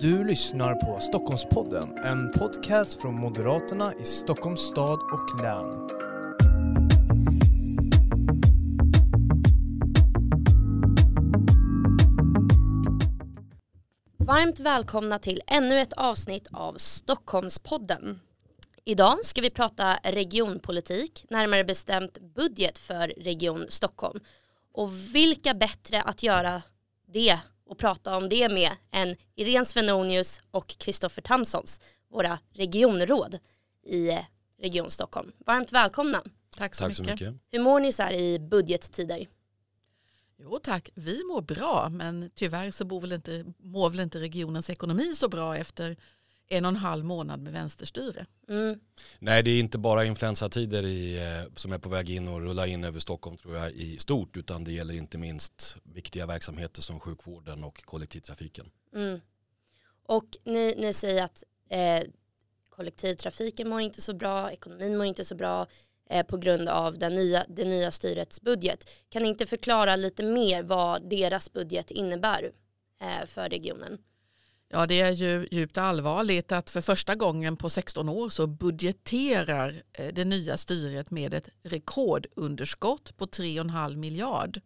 Du lyssnar på Stockholmspodden, en podcast från Moderaterna i Stockholms stad och län. Varmt välkomna till ännu ett avsnitt av Stockholmspodden. Idag ska vi prata regionpolitik, närmare bestämt budget för Region Stockholm. Och vilka bättre att göra det och prata om det med än Irene Svenonius och Kristoffer Tamsons, våra regionråd i Region Stockholm. Varmt välkomna. Tack så, Tack så mycket. mycket. Hur mår ni så här i budgettider? Jo tack, vi mår bra men tyvärr så bor väl inte, mår väl inte regionens ekonomi så bra efter en och en halv månad med vänsterstyre. Mm. Nej, det är inte bara influensatider i, eh, som är på väg in och rulla in över Stockholm tror jag i stort utan det gäller inte minst viktiga verksamheter som sjukvården och kollektivtrafiken. Mm. Och ni, ni säger att eh, kollektivtrafiken mår inte så bra, ekonomin mår inte så bra eh, på grund av den nya, det nya styrets budget. Kan ni inte förklara lite mer vad deras budget innebär eh, för regionen? Ja det är ju djupt allvarligt att för första gången på 16 år så budgeterar eh, det nya styret med ett rekordunderskott på 3,5 miljard.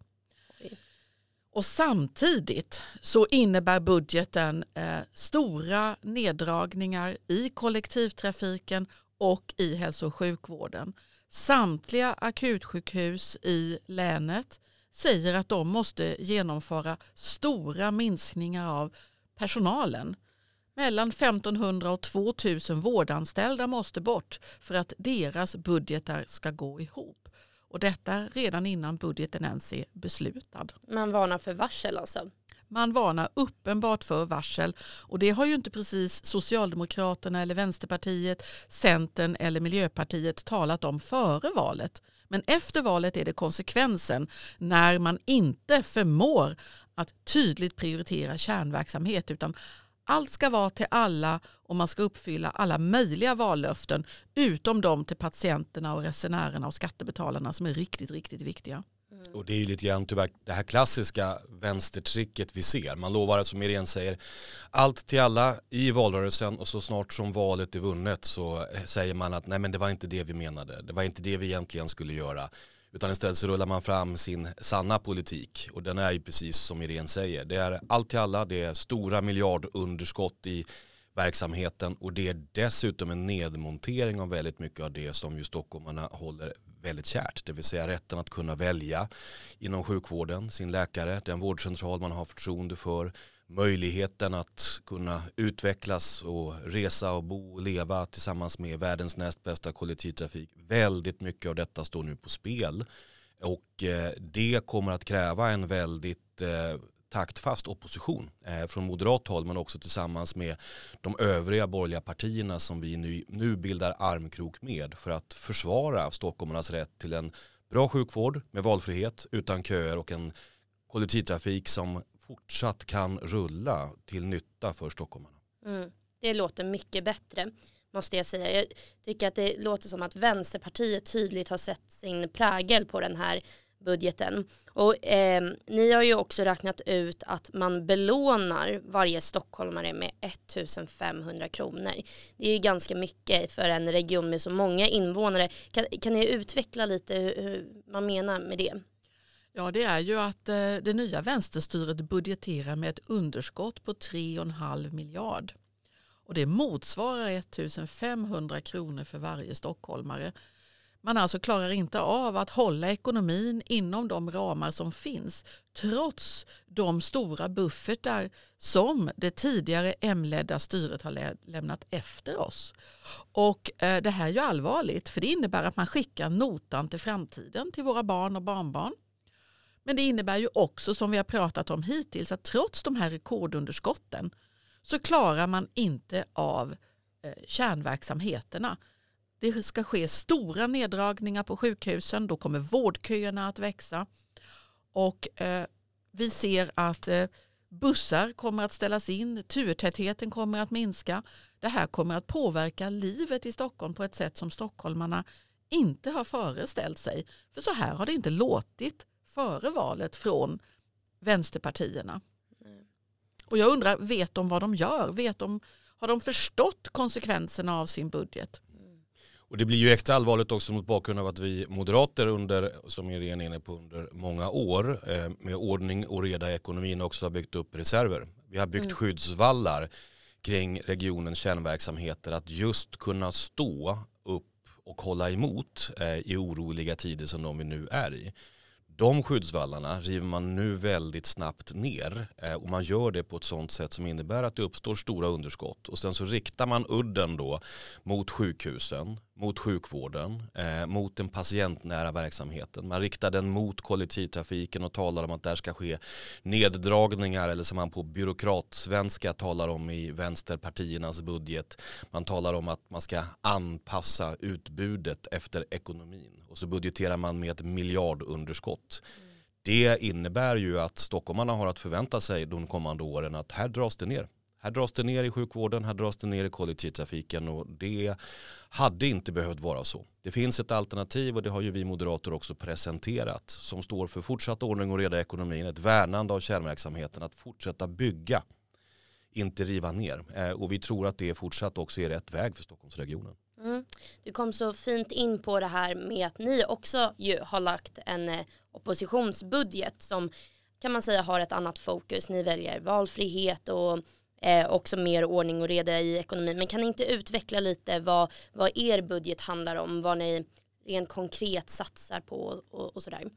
Och samtidigt så innebär budgeten eh, stora neddragningar i kollektivtrafiken och i hälso och sjukvården. Samtliga akutsjukhus i länet säger att de måste genomföra stora minskningar av personalen. Mellan 1500 och 2000 vårdanställda måste bort för att deras budgetar ska gå ihop. Och detta redan innan budgeten ens är beslutad. Man varnar för varsel alltså. Man varnar uppenbart för varsel och det har ju inte precis Socialdemokraterna eller Vänsterpartiet, Centern eller Miljöpartiet talat om före valet. Men efter valet är det konsekvensen när man inte förmår att tydligt prioritera kärnverksamhet utan allt ska vara till alla och man ska uppfylla alla möjliga vallöften utom de till patienterna och resenärerna och skattebetalarna som är riktigt, riktigt viktiga. Mm. Och det är ju lite grann tyvärr det här klassiska vänstertricket vi ser. Man lovar som Irene säger allt till alla i valrörelsen och så snart som valet är vunnet så eh, säger man att nej men det var inte det vi menade. Det var inte det vi egentligen skulle göra. Utan istället så rullar man fram sin sanna politik och den är ju precis som Irene säger. Det är allt till alla, det är stora miljardunderskott i verksamheten och det är dessutom en nedmontering av väldigt mycket av det som ju stockholmarna håller väldigt kärt. Det vill säga rätten att kunna välja inom sjukvården sin läkare, den vårdcentral man har förtroende för, möjligheten att kunna utvecklas och resa och bo och leva tillsammans med världens näst bästa kollektivtrafik. Väldigt mycket av detta står nu på spel och eh, det kommer att kräva en väldigt eh, taktfast opposition eh, från moderat håll men också tillsammans med de övriga borgerliga partierna som vi nu, nu bildar armkrok med för att försvara stockholmarnas rätt till en bra sjukvård med valfrihet utan köer och en kollektivtrafik som fortsatt kan rulla till nytta för stockholmarna. Mm. Det låter mycket bättre måste jag säga. Jag tycker att det låter som att Vänsterpartiet tydligt har sett sin prägel på den här budgeten. Och eh, ni har ju också räknat ut att man belånar varje stockholmare med 1500 kronor. Det är ju ganska mycket för en region med så många invånare. Kan, kan ni utveckla lite hur, hur man menar med det? Ja, det är ju att eh, det nya vänsterstyret budgeterar med ett underskott på 3,5 miljard. Och det motsvarar 1500 kronor för varje stockholmare. Man alltså klarar inte av att hålla ekonomin inom de ramar som finns trots de stora buffertar som det tidigare M-ledda styret har lä lämnat efter oss. Och eh, det här är ju allvarligt för det innebär att man skickar notan till framtiden till våra barn och barnbarn. Men det innebär ju också som vi har pratat om hittills att trots de här rekordunderskotten så klarar man inte av eh, kärnverksamheterna. Det ska ske stora neddragningar på sjukhusen, då kommer vårdköerna att växa. Och eh, vi ser att eh, bussar kommer att ställas in, turtätheten kommer att minska. Det här kommer att påverka livet i Stockholm på ett sätt som stockholmarna inte har föreställt sig. För så här har det inte låtit före valet från vänsterpartierna. Och jag undrar, vet de vad de gör? Vet de, har de förstått konsekvenserna av sin budget? Och det blir ju extra allvarligt också mot bakgrund av att vi moderater under, som Irene är inne på, under många år eh, med ordning och reda i ekonomin också har byggt upp reserver. Vi har byggt mm. skyddsvallar kring regionens kärnverksamheter att just kunna stå upp och hålla emot eh, i oroliga tider som de vi nu är i. De skyddsvallarna river man nu väldigt snabbt ner eh, och man gör det på ett sådant sätt som innebär att det uppstår stora underskott. Och sen så riktar man udden då mot sjukhusen, mot sjukvården, eh, mot den patientnära verksamheten. Man riktar den mot kollektivtrafiken och talar om att där ska ske neddragningar eller som man på byråkratsvenska talar om i vänsterpartiernas budget. Man talar om att man ska anpassa utbudet efter ekonomin och så budgeterar man med ett miljardunderskott. Mm. Det innebär ju att stockholmarna har att förvänta sig de kommande åren att här dras det ner. Här dras det ner i sjukvården, här dras det ner i kollektivtrafiken och det hade inte behövt vara så. Det finns ett alternativ och det har ju vi moderater också presenterat som står för fortsatt ordning och reda i ekonomin, ett värnande av kärnverksamheten, att fortsätta bygga, inte riva ner. Eh, och vi tror att det fortsatt också är rätt väg för Stockholmsregionen. Mm. Du kom så fint in på det här med att ni också ju har lagt en eh, oppositionsbudget som kan man säga har ett annat fokus. Ni väljer valfrihet och eh, också mer ordning och reda i ekonomin. Men kan ni inte utveckla lite vad, vad er budget handlar om, vad ni rent konkret satsar på och, och sådär?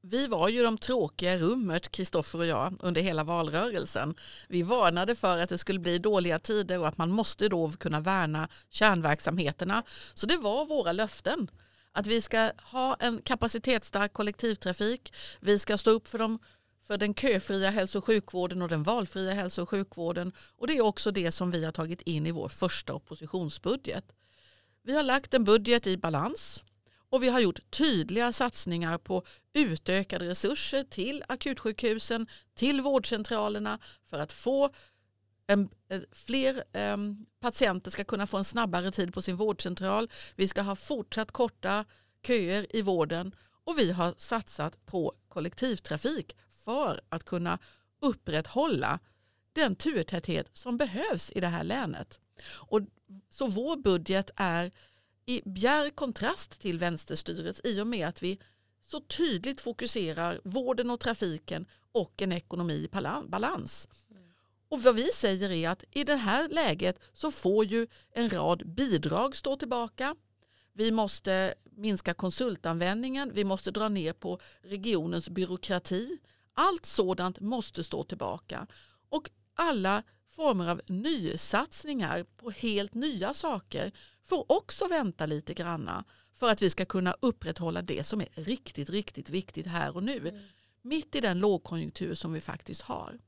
Vi var ju de tråkiga i rummet, Kristoffer och jag, under hela valrörelsen. Vi varnade för att det skulle bli dåliga tider och att man måste då kunna värna kärnverksamheterna. Så det var våra löften. Att vi ska ha en kapacitetsstark kollektivtrafik, vi ska stå upp för de för den köfria hälso och sjukvården och den valfria hälso och sjukvården. Och det är också det som vi har tagit in i vår första oppositionsbudget. Vi har lagt en budget i balans och vi har gjort tydliga satsningar på utökade resurser till akutsjukhusen, till vårdcentralerna för att få en, eh, fler um, patienter ska kunna få en snabbare tid på sin vårdcentral. Vi ska ha fortsatt korta köer i vården och vi har satsat på kollektivtrafik för att kunna upprätthålla den turtäthet som behövs i det här länet. Och så vår budget är i bjär kontrast till vänsterstyrets i och med att vi så tydligt fokuserar vården och trafiken och en ekonomi i balans. Och vad vi säger är att i det här läget så får ju en rad bidrag stå tillbaka. Vi måste minska konsultanvändningen, vi måste dra ner på regionens byråkrati. Allt sådant måste stå tillbaka. Och alla former av nysatsningar på helt nya saker får också vänta lite granna för att vi ska kunna upprätthålla det som är riktigt, riktigt viktigt här och nu. Mm. Mitt i den lågkonjunktur som vi faktiskt har.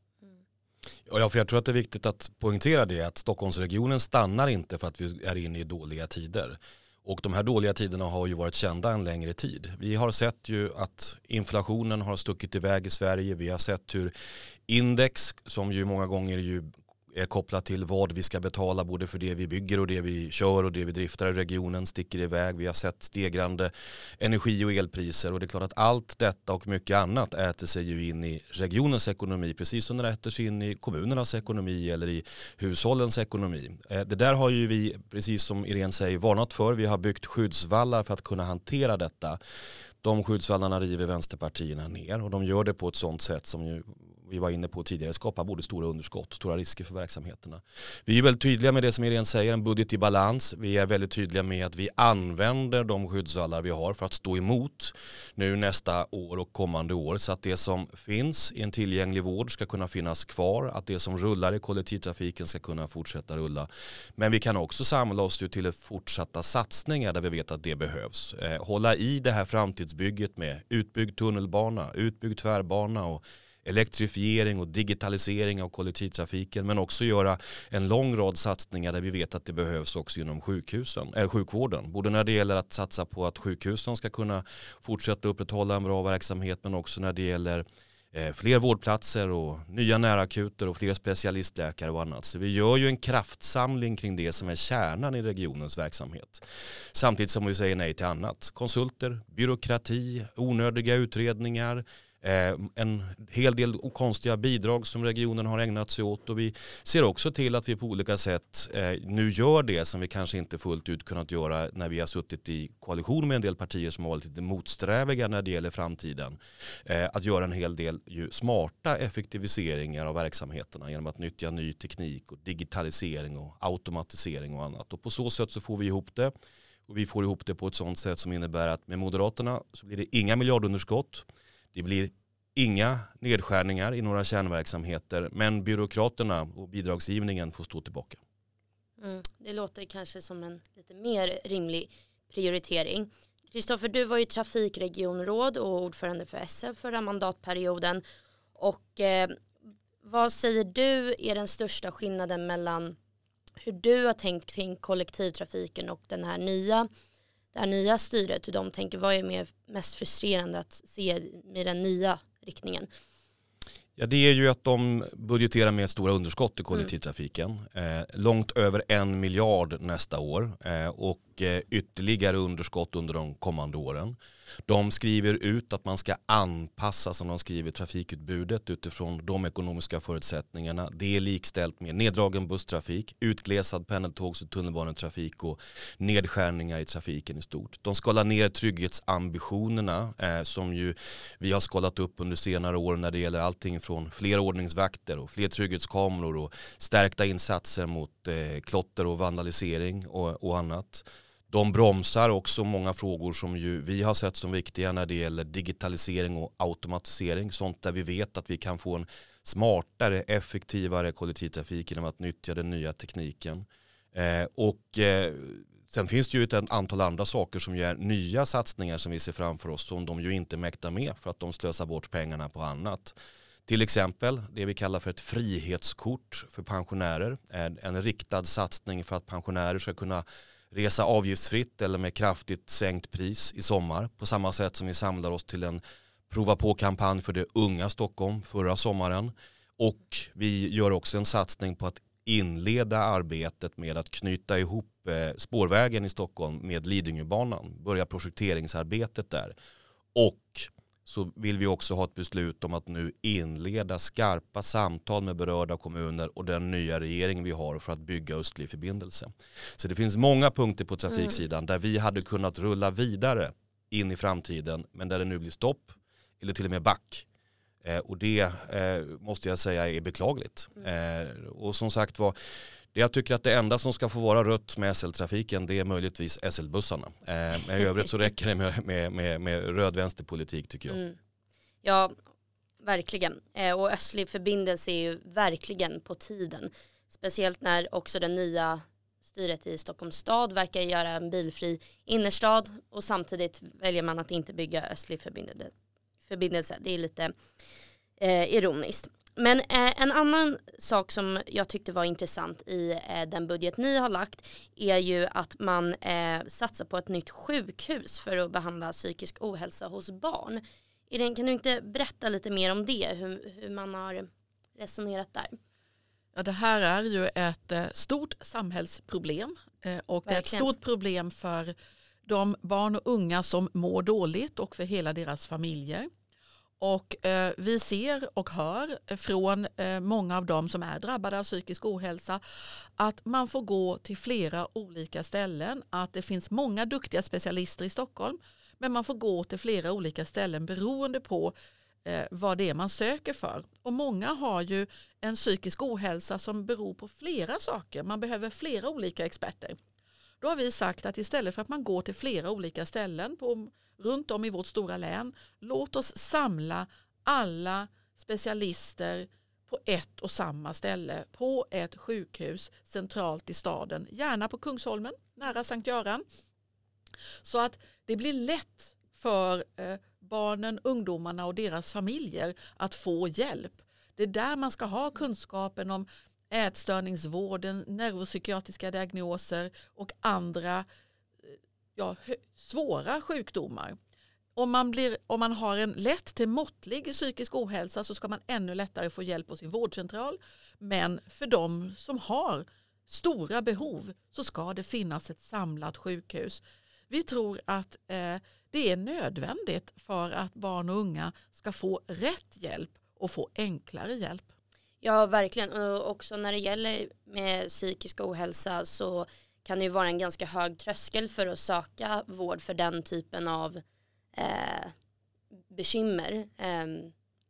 Ja, för jag tror att det är viktigt att poängtera det att Stockholmsregionen stannar inte för att vi är inne i dåliga tider. Och de här dåliga tiderna har ju varit kända en längre tid. Vi har sett ju att inflationen har stuckit iväg i Sverige. Vi har sett hur index, som ju många gånger ju är kopplat till vad vi ska betala både för det vi bygger och det vi kör och det vi driftar i regionen sticker iväg. Vi har sett stegrande energi och elpriser och det är klart att allt detta och mycket annat äter sig ju in i regionens ekonomi precis som det äter sig in i kommunernas ekonomi eller i hushållens ekonomi. Eh, det där har ju vi, precis som Irene säger, varnat för. Vi har byggt skyddsvallar för att kunna hantera detta. De skyddsvallarna river vänsterpartierna ner och de gör det på ett sånt sätt som ju vi var inne på tidigare, skapar både stora underskott och stora risker för verksamheterna. Vi är väldigt tydliga med det som Irene säger, en budget i balans. Vi är väldigt tydliga med att vi använder de skyddsvallar vi har för att stå emot nu nästa år och kommande år så att det som finns i en tillgänglig vård ska kunna finnas kvar, att det som rullar i kollektivtrafiken ska kunna fortsätta rulla. Men vi kan också samla oss till fortsatta satsningar där vi vet att det behövs. Eh, hålla i det här framtidsbygget med utbyggd tunnelbana, utbyggd tvärbana och elektrifiering och digitalisering av kollektivtrafiken men också göra en lång rad satsningar där vi vet att det behövs också inom sjukhusen, äh, sjukvården. Både när det gäller att satsa på att sjukhusen ska kunna fortsätta upprätthålla en bra verksamhet men också när det gäller eh, fler vårdplatser och nya närakuter och fler specialistläkare och annat. Så vi gör ju en kraftsamling kring det som är kärnan i regionens verksamhet. Samtidigt som vi säger nej till annat. Konsulter, byråkrati, onödiga utredningar, Eh, en hel del konstiga bidrag som regionen har ägnat sig åt och vi ser också till att vi på olika sätt eh, nu gör det som vi kanske inte fullt ut kunnat göra när vi har suttit i koalition med en del partier som har varit lite motsträviga när det gäller framtiden. Eh, att göra en hel del smarta effektiviseringar av verksamheterna genom att nyttja ny teknik och digitalisering och automatisering och annat. Och på så sätt så får vi ihop det och vi får ihop det på ett sådant sätt som innebär att med Moderaterna så blir det inga miljardunderskott det blir inga nedskärningar i några kärnverksamheter men byråkraterna och bidragsgivningen får stå tillbaka. Mm, det låter kanske som en lite mer rimlig prioritering. Kristoffer, du var ju trafikregionråd och ordförande för SF förra mandatperioden. Och eh, vad säger du är den största skillnaden mellan hur du har tänkt kring kollektivtrafiken och den här nya det här nya styret, hur de tänker, vad är mer, mest frustrerande att se med den nya riktningen? Ja, det är ju att de budgeterar med stora underskott i kollektivtrafiken. Mm. Eh, långt över en miljard nästa år eh, och eh, ytterligare underskott under de kommande åren. De skriver ut att man ska anpassa som de skriver trafikutbudet utifrån de ekonomiska förutsättningarna. Det är likställt med neddragen busstrafik, utglesad pendeltågs och tunnelbanetrafik och nedskärningar i trafiken i stort. De skalar ner trygghetsambitionerna eh, som ju vi har skalat upp under senare år när det gäller allting från fler ordningsvakter och fler trygghetskameror och stärkta insatser mot eh, klotter och vandalisering och, och annat. De bromsar också många frågor som ju vi har sett som viktiga när det gäller digitalisering och automatisering. Sånt där vi vet att vi kan få en smartare, effektivare kollektivtrafik genom att nyttja den nya tekniken. Eh, och eh, sen finns det ju ett antal andra saker som är nya satsningar som vi ser framför oss som de ju inte mäktar med för att de slösar bort pengarna på annat. Till exempel det vi kallar för ett frihetskort för pensionärer. En riktad satsning för att pensionärer ska kunna resa avgiftsfritt eller med kraftigt sänkt pris i sommar. På samma sätt som vi samlar oss till en prova på-kampanj för det unga Stockholm förra sommaren. Och vi gör också en satsning på att inleda arbetet med att knyta ihop eh, spårvägen i Stockholm med Lidingöbanan. Börja projekteringsarbetet där. Och så vill vi också ha ett beslut om att nu inleda skarpa samtal med berörda kommuner och den nya regeringen vi har för att bygga östlig förbindelse. Så det finns många punkter på trafiksidan där vi hade kunnat rulla vidare in i framtiden men där det nu blir stopp eller till och med back. Eh, och det eh, måste jag säga är beklagligt. Mm. Eh, och som sagt var, det jag tycker att det enda som ska få vara rött med SL-trafiken det är möjligtvis SL-bussarna. Eh, men i övrigt så räcker det med, med, med, med röd-vänsterpolitik tycker jag. Mm. Ja, verkligen. Eh, och östlig förbindelse är ju verkligen på tiden. Speciellt när också den nya styret i Stockholms stad verkar göra en bilfri innerstad och samtidigt väljer man att inte bygga östlig förbindelse. Det är lite eh, ironiskt. Men eh, en annan sak som jag tyckte var intressant i eh, den budget ni har lagt är ju att man eh, satsar på ett nytt sjukhus för att behandla psykisk ohälsa hos barn. Irene, kan du inte berätta lite mer om det, hur, hur man har resonerat där? Ja, det här är ju ett eh, stort samhällsproblem eh, och det är ett stort problem för de barn och unga som mår dåligt och för hela deras familjer. Och eh, vi ser och hör från eh, många av dem som är drabbade av psykisk ohälsa att man får gå till flera olika ställen, att det finns många duktiga specialister i Stockholm men man får gå till flera olika ställen beroende på eh, vad det är man söker för. Och många har ju en psykisk ohälsa som beror på flera saker. Man behöver flera olika experter. Då har vi sagt att istället för att man går till flera olika ställen på runt om i vårt stora län. Låt oss samla alla specialister på ett och samma ställe på ett sjukhus centralt i staden. Gärna på Kungsholmen nära Sankt Göran. Så att det blir lätt för eh, barnen, ungdomarna och deras familjer att få hjälp. Det är där man ska ha kunskapen om ätstörningsvården, neuropsykiatriska diagnoser och andra eh, ja, svåra sjukdomar. Om man, blir, om man har en lätt till måttlig psykisk ohälsa så ska man ännu lättare få hjälp på sin vårdcentral. Men för de som har stora behov så ska det finnas ett samlat sjukhus. Vi tror att eh, Det är nödvändigt för att barn och unga ska få rätt hjälp och få enklare hjälp. Ja, verkligen. Och också när det gäller med psykisk ohälsa så kan det ju vara en ganska hög tröskel för att söka vård för den typen av eh, bekymmer eh,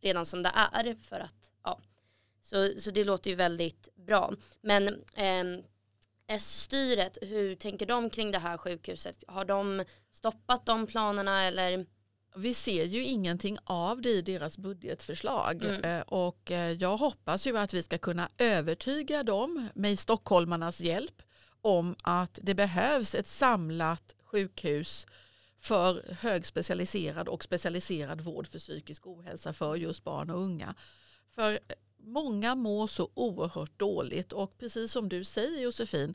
redan som det är. För att, ja. så, så det låter ju väldigt bra. Men eh, S-styret, hur tänker de kring det här sjukhuset? Har de stoppat de planerna eller? Vi ser ju ingenting av det i deras budgetförslag Mm. Eh, och eh, jag hoppas ju att vi ska kunna övertyga dem med stockholmarnas hjälp om att det behövs ett samlat sjukhus för högspecialiserad och specialiserad vård för psykisk ohälsa för just barn och unga. För många mår så oerhört dåligt och precis som du säger Josefin,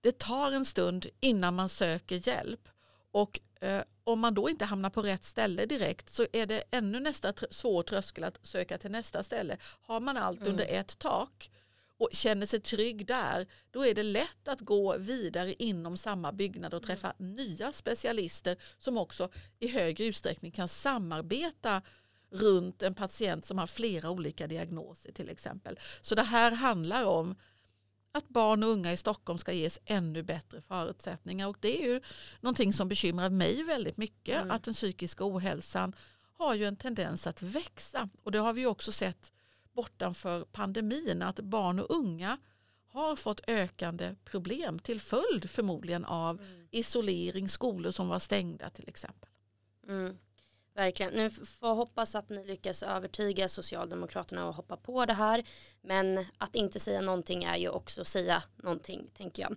det tar en stund innan man söker hjälp. Och eh, om man då inte hamnar på rätt ställe direkt så är det ännu nästa tr- svår tröskel att söka till nästa ställe. Har man allt Mm. under ett tak och känner sig trygg där, då är det lätt att gå vidare inom samma byggnad och träffa nya specialister som också i högre utsträckning kan samarbeta runt en patient som har flera olika diagnoser till exempel. Så det här handlar om att barn och unga i Stockholm ska ges ännu bättre förutsättningar och det är ju någonting som bekymrar mig väldigt mycket Mm. att den psykiska ohälsan har ju en tendens att växa och det har vi också sett bortanför pandemin att barn och unga har fått ökande problem till följd förmodligen av isolering, skolor som var stängda till exempel. Mm, verkligen. Nu får jag hoppas att ni lyckas övertyga Socialdemokraterna att hoppa på det här. Men att inte säga någonting är ju också att säga någonting, tänker jag.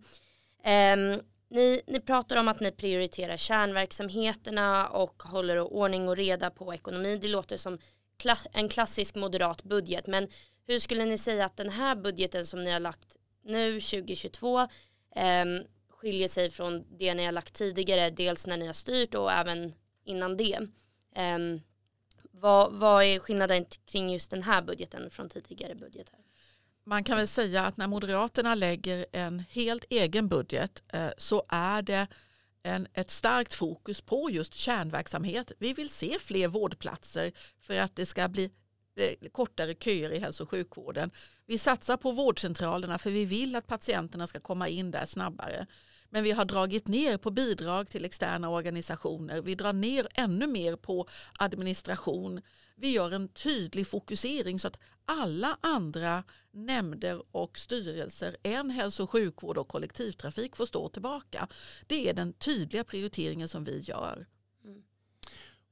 Um, ni, ni pratar om att ni prioriterar kärnverksamheterna och håller ordning och reda på ekonomi. Det låter som kla- en klassisk moderat budget. Men hur skulle ni säga att den här budgeten som ni har lagt nu 2022 um, ehm, skiljer sig från det ni har lagt tidigare, dels när ni har styrt och även innan det. Um, vad, vad är skillnaden kring just den här budgeten från tidigare budgetar? Man kan väl säga att när Moderaterna lägger en helt egen budget eh, så är det en, ett starkt fokus på just kärnverksamhet. Vi vill se fler vårdplatser för att det ska bli eh, kortare köer i hälso och sjukvården. Vi satsar på vårdcentralerna för vi vill att patienterna ska komma in där snabbare. Men vi har dragit ner på bidrag till externa organisationer. Vi drar ner ännu mer på administration. Vi gör en tydlig fokusering så att alla andra nämnder och styrelser än hälso och sjukvård och kollektivtrafik får stå tillbaka. Det är den tydliga prioriteringen som vi gör. Mm.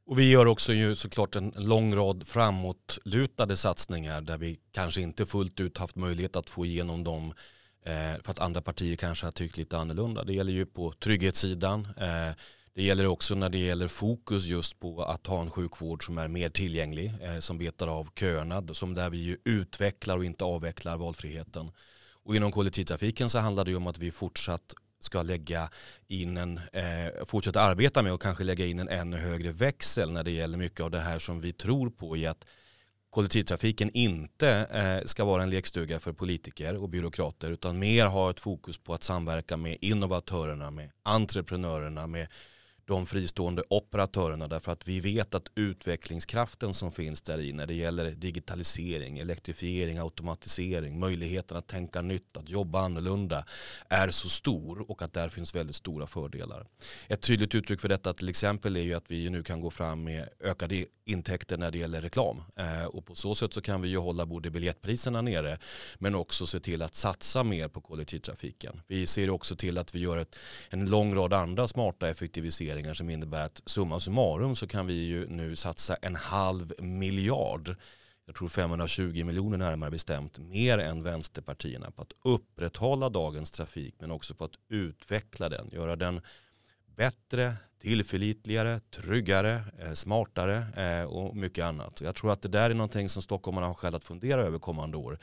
Och vi gör också ju såklart en lång rad framåtlutade satsningar där vi kanske inte fullt ut haft möjlighet att få igenom dem eh, Eh, för att andra partier kanske har tyckt lite annorlunda. Det gäller ju på trygghetssidan. Eh, det gäller också när det gäller fokus just på att ha en sjukvård som är mer tillgänglig, eh, som betar av köerna, som där vi ju utvecklar och inte avvecklar valfriheten. Och inom kollektivtrafiken så handlar det ju om att vi fortsatt ska lägga in en, eh, fortsätta arbeta med och kanske lägga in en ännu högre växel när det gäller mycket av det här som vi tror på i att kollektivtrafiken inte eh, ska vara en lekstuga för politiker och byråkrater utan mer ha ett fokus på att samverka med innovatörerna, med entreprenörerna, med de fristående operatörerna därför att vi vet att utvecklingskraften som finns där i när det gäller digitalisering, elektrifiering, automatisering, möjligheten att tänka nytt, att jobba annorlunda är så stor och att där finns väldigt stora fördelar. Ett tydligt uttryck för detta till exempel är ju att vi nu kan gå fram med ökade intäkter när det gäller reklam eh, och på så sätt så kan vi ju hålla både biljettpriserna nere men också se till att satsa mer på kollektivtrafiken. Vi ser också till att vi gör ett, en lång rad andra smarta effektiviseringar som innebär att summa summarum så kan vi ju nu satsa en halv miljard jag tror 520 miljoner närmare bestämt, mer än vänsterpartierna på att upprätthålla dagens trafik men också på att utveckla den, göra den bättre, tillförlitligare, tryggare, eh, smartare eh, och mycket annat. Jag tror att det där är någonting som stockholmarna har skäl att fundera över kommande år.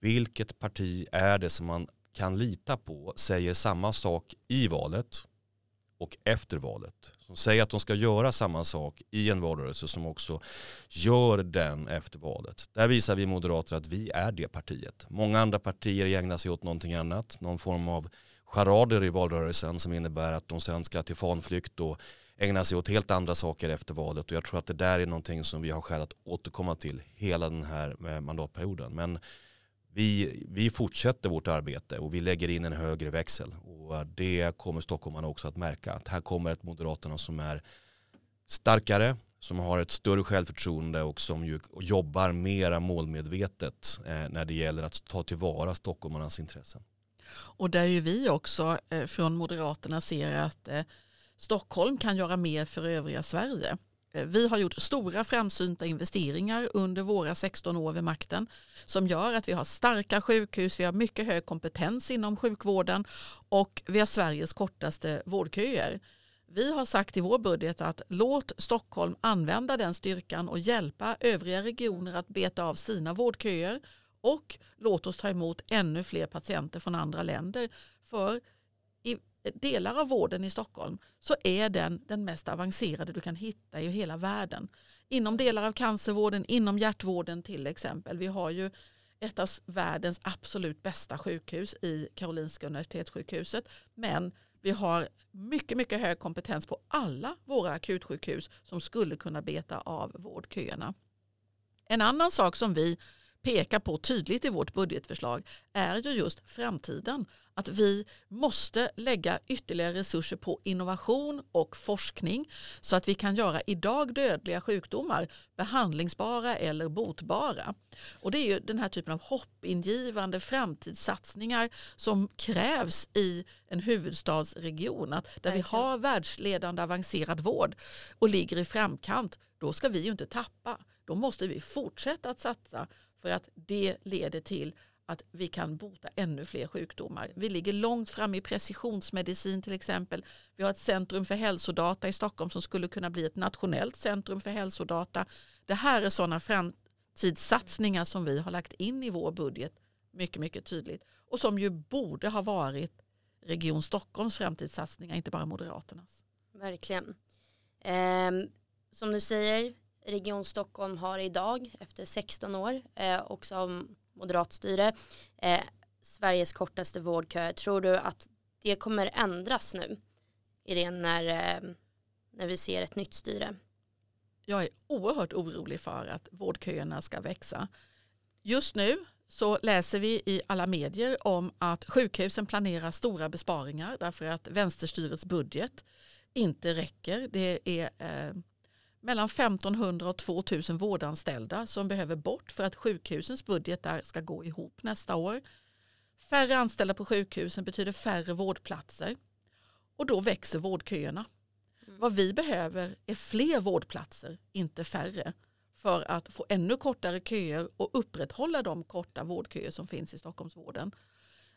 Vilket parti är det som man kan lita på säger samma sak i valet och efter valet. Som säger att de ska göra samma sak i en valrörelse som också gör den efter valet. Där visar vi moderater att vi är det partiet. Många andra partier ägnar sig åt någonting annat. Någon form av charader i valrörelsen som innebär att de sen ska till fanflykt och ägna sig åt helt andra saker efter valet och jag tror att det där är någonting som vi har skäl att återkomma till hela den här eh, mandatperioden. Men vi, vi fortsätter vårt arbete och vi lägger in en högre växel och eh, det kommer stockholmarna också att märka att här kommer ett Moderaterna som är starkare, som har ett större självförtroende och som ju jobbar mera målmedvetet eh, när det gäller att ta tillvara stockholmarnas intressen. Och där ju vi också eh, från Moderaterna ser att eh, Stockholm kan göra mer för övriga Sverige. Eh, vi har gjort stora framsynta investeringar under våra 16 år vid makten som gör att vi har starka sjukhus, vi har mycket hög kompetens inom sjukvården och vi har Sveriges kortaste vårdköer. Vi har sagt i vår budget att låt Stockholm använda den styrkan och hjälpa övriga regioner att beta av sina vårdköer och låt oss ta emot ännu fler patienter från andra länder. För delar av vården i Stockholm så är den den mest avancerade du kan hitta i hela världen. Inom delar av cancervården, inom hjärtvården till exempel. Vi har ju ett av världens absolut bästa sjukhus i Karolinska universitetssjukhuset. Men vi har mycket, mycket hög kompetens på alla våra akutsjukhus som skulle kunna beta av vårdköerna. En annan sak som vi pekar på tydligt i vårt budgetförslag är ju just framtiden. Att vi måste lägga ytterligare resurser på innovation och forskning så att vi kan göra idag dödliga sjukdomar behandlingsbara eller botbara. Och det är ju den här typen av hoppingivande framtidssatsningar som krävs i en huvudstadsregion. Att där vi har världsledande avancerad vård och ligger i framkant, då ska vi ju inte tappa. Då måste vi fortsätta att satsa för att det leder till att vi kan bota ännu fler sjukdomar. Vi ligger långt fram i precisionsmedicin till exempel. Vi har ett centrum för hälsodata i Stockholm som skulle kunna bli ett nationellt centrum för hälsodata. Det här är sådana framtidssatsningar som vi har lagt in i vår budget mycket, mycket tydligt och som ju borde ha varit Region Stockholms framtidssatsningar, inte bara Moderaternas. Verkligen. Eh, som du säger, Region Stockholm har idag efter 16 år eh, också som moderatstyre eh, Sveriges kortaste vårdkö. Tror du att det kommer ändras nu i det när, eh, när vi ser ett nytt styre? Jag är oerhört orolig för att vårdköerna ska växa. Just nu så läser vi i alla medier om att sjukhusen planerar stora besparingar därför att vänsterstyrets budget inte räcker. Det är eh, mellan 1500 och 2000 vårdanställda som behöver bort för att sjukhusens budgetar ska gå ihop nästa år. Färre anställda på sjukhusen betyder färre vårdplatser och då växer vårdköerna. Mm. Vad vi behöver är fler vårdplatser, inte färre för att få ännu kortare köer och upprätthålla de korta vårdköer som finns i Stockholmsvården.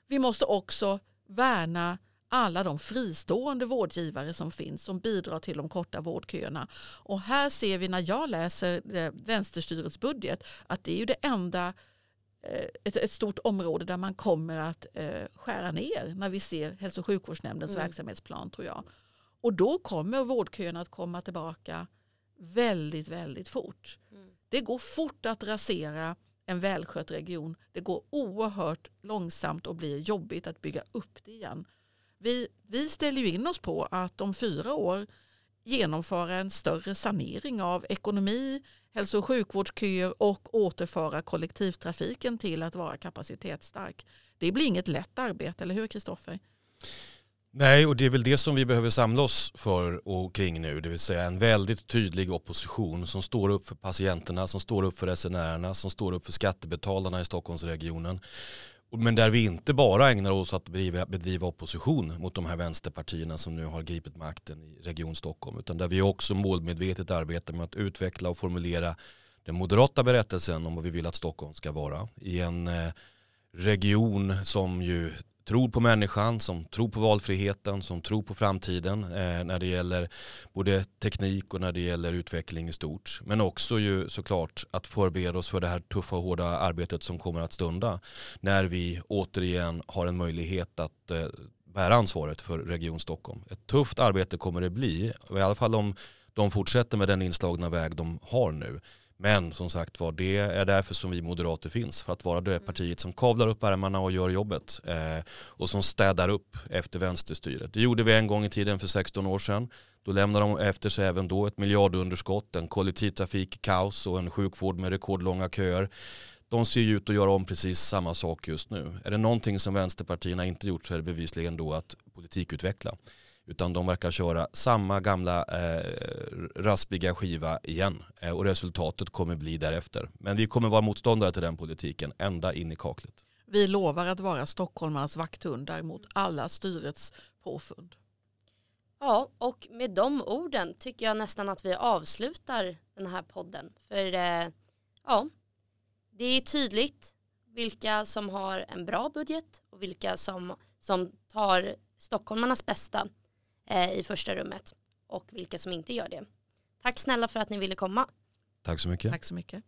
Vi måste också värna alla de fristående vårdgivare som finns som bidrar till de korta vårdköerna. Och här ser vi när jag läser vänsterstyrets budget att det är ju det enda eh, ett, ett, stort område där man kommer att eh, skära ner när vi ser hälso och sjukvårdsnämndens mm. verksamhetsplan tror jag. Och då kommer vårdköerna att komma tillbaka väldigt, väldigt fort. Mm. Det går fort att rasera en välskött region. Det går oerhört långsamt och blir jobbigt att bygga upp det igen. Vi, vi ställer ju in oss på att om fyra år genomföra en större sanering av ekonomi, hälso och sjukvårdsköer och återföra kollektivtrafiken till att vara kapacitetsstark. Det blir inget lätt arbete, eller hur Kristoffer? Nej, och det är väl det som vi behöver samla oss för och kring nu, det vill säga en väldigt tydlig opposition som står upp för patienterna, som står upp för resenärerna, som står upp för skattebetalarna i Stockholmsregionen men där vi inte bara ägnar oss att bedriva, bedriva opposition mot de här vänsterpartierna som nu har gripit makten i Region Stockholm. Utan där vi också målmedvetet arbetar med att utveckla och formulera den moderata berättelsen om vad vi vill att Stockholm ska vara. I en eh, region som ju tror på människan, som tror på valfriheten, som tror på framtiden eh, när det gäller både teknik och när det gäller utveckling i stort. Men också ju såklart att förbereda oss för det här tuffa och hårda arbetet som kommer att stunda när vi återigen har en möjlighet att eh, bära ansvaret för Region Stockholm. Ett tufft arbete kommer det bli, i alla fall om de fortsätter med den inslagna väg de har nu. Men som sagt var, det är därför som vi moderater finns. För att vara det partiet som kavlar upp ärmarna och gör jobbet. Eh, och som städar upp efter vänsterstyret. Det gjorde vi en gång i tiden för 16 år sedan. Då lämnar de efter sig även då ett miljardunderskott, en kollektivtrafik kaos och en sjukvård med rekordlånga köer. De ser ju ut att göra om precis samma sak just nu. Är det någonting som vänsterpartierna inte gjort så är det bevisligen då att politikutveckla. Utan de verkar köra samma gamla eh, raspiga skiva igen. Eh, och resultatet kommer bli därefter. Men vi kommer vara motståndare till den politiken ända in i kaklet. Vi lovar att vara stockholmarnas vakthundar mot alla styrets påfund. Ja, och med de orden tycker jag nästan att vi avslutar den här podden. För eh, ja, det är tydligt vilka som har en bra budget och vilka som, som tar stockholmarnas bästa i första rummet och vilka som inte gör det. Tack snälla för att ni ville komma. Tack så mycket. Tack så mycket.